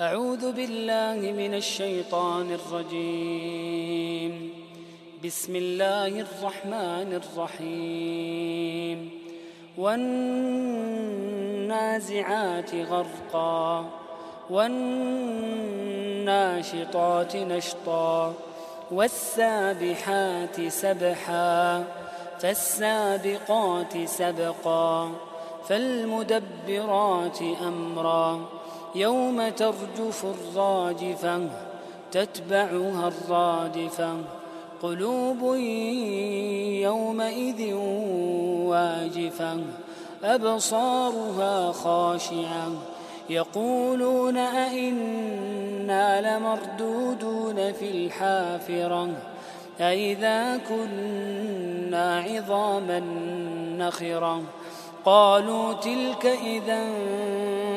أعوذ بالله من الشيطان الرجيم. بسم الله الرحمن الرحيم. والنازعات غرقا. والناشطات نشطا. والسابحات سبحا. فالسابقات سبقا. فالمدبرات أمرا. يوم ترجف الراجفة تتبعها الرادفة. قلوب يومئذ واجفة أبصارها خاشعة. يقولون أئنا لمردودون في الحافرة أئذا كنا عظاما نخرة. قالوا تلك إذا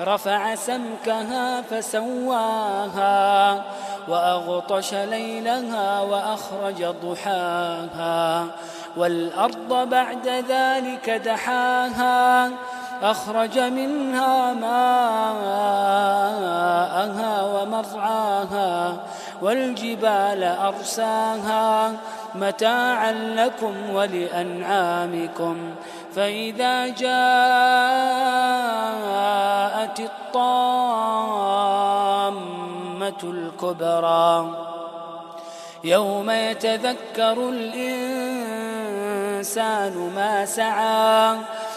رفع سمكها فسواها وأغطش ليلها وأخرج ضحاها والأرض بعد ذلك دحاها أخرج منها ماءها ومرعاها والجبال أرساها متاعا لكم ولأنعامكم فإذا جاءت الطامة الكبرى يوم يتذكر الإنسان ما سعى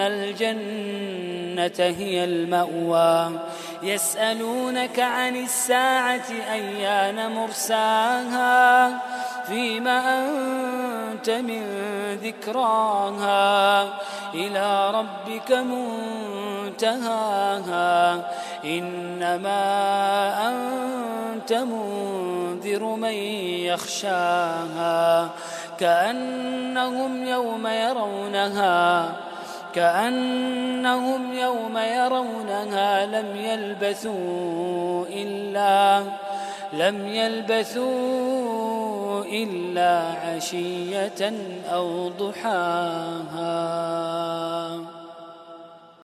الجنة هي المأوى. يسألونك عن الساعة أيان مرساها؟ فيما أنت من ذكراها؟ إلى ربك منتهاها. إنما أنت منذر من يخشاها. كأنهم يوم يرونها. كأنهم يوم يرونها لم يلبثوا إلا لم يلبثوا إلا عشية أو ضحاها.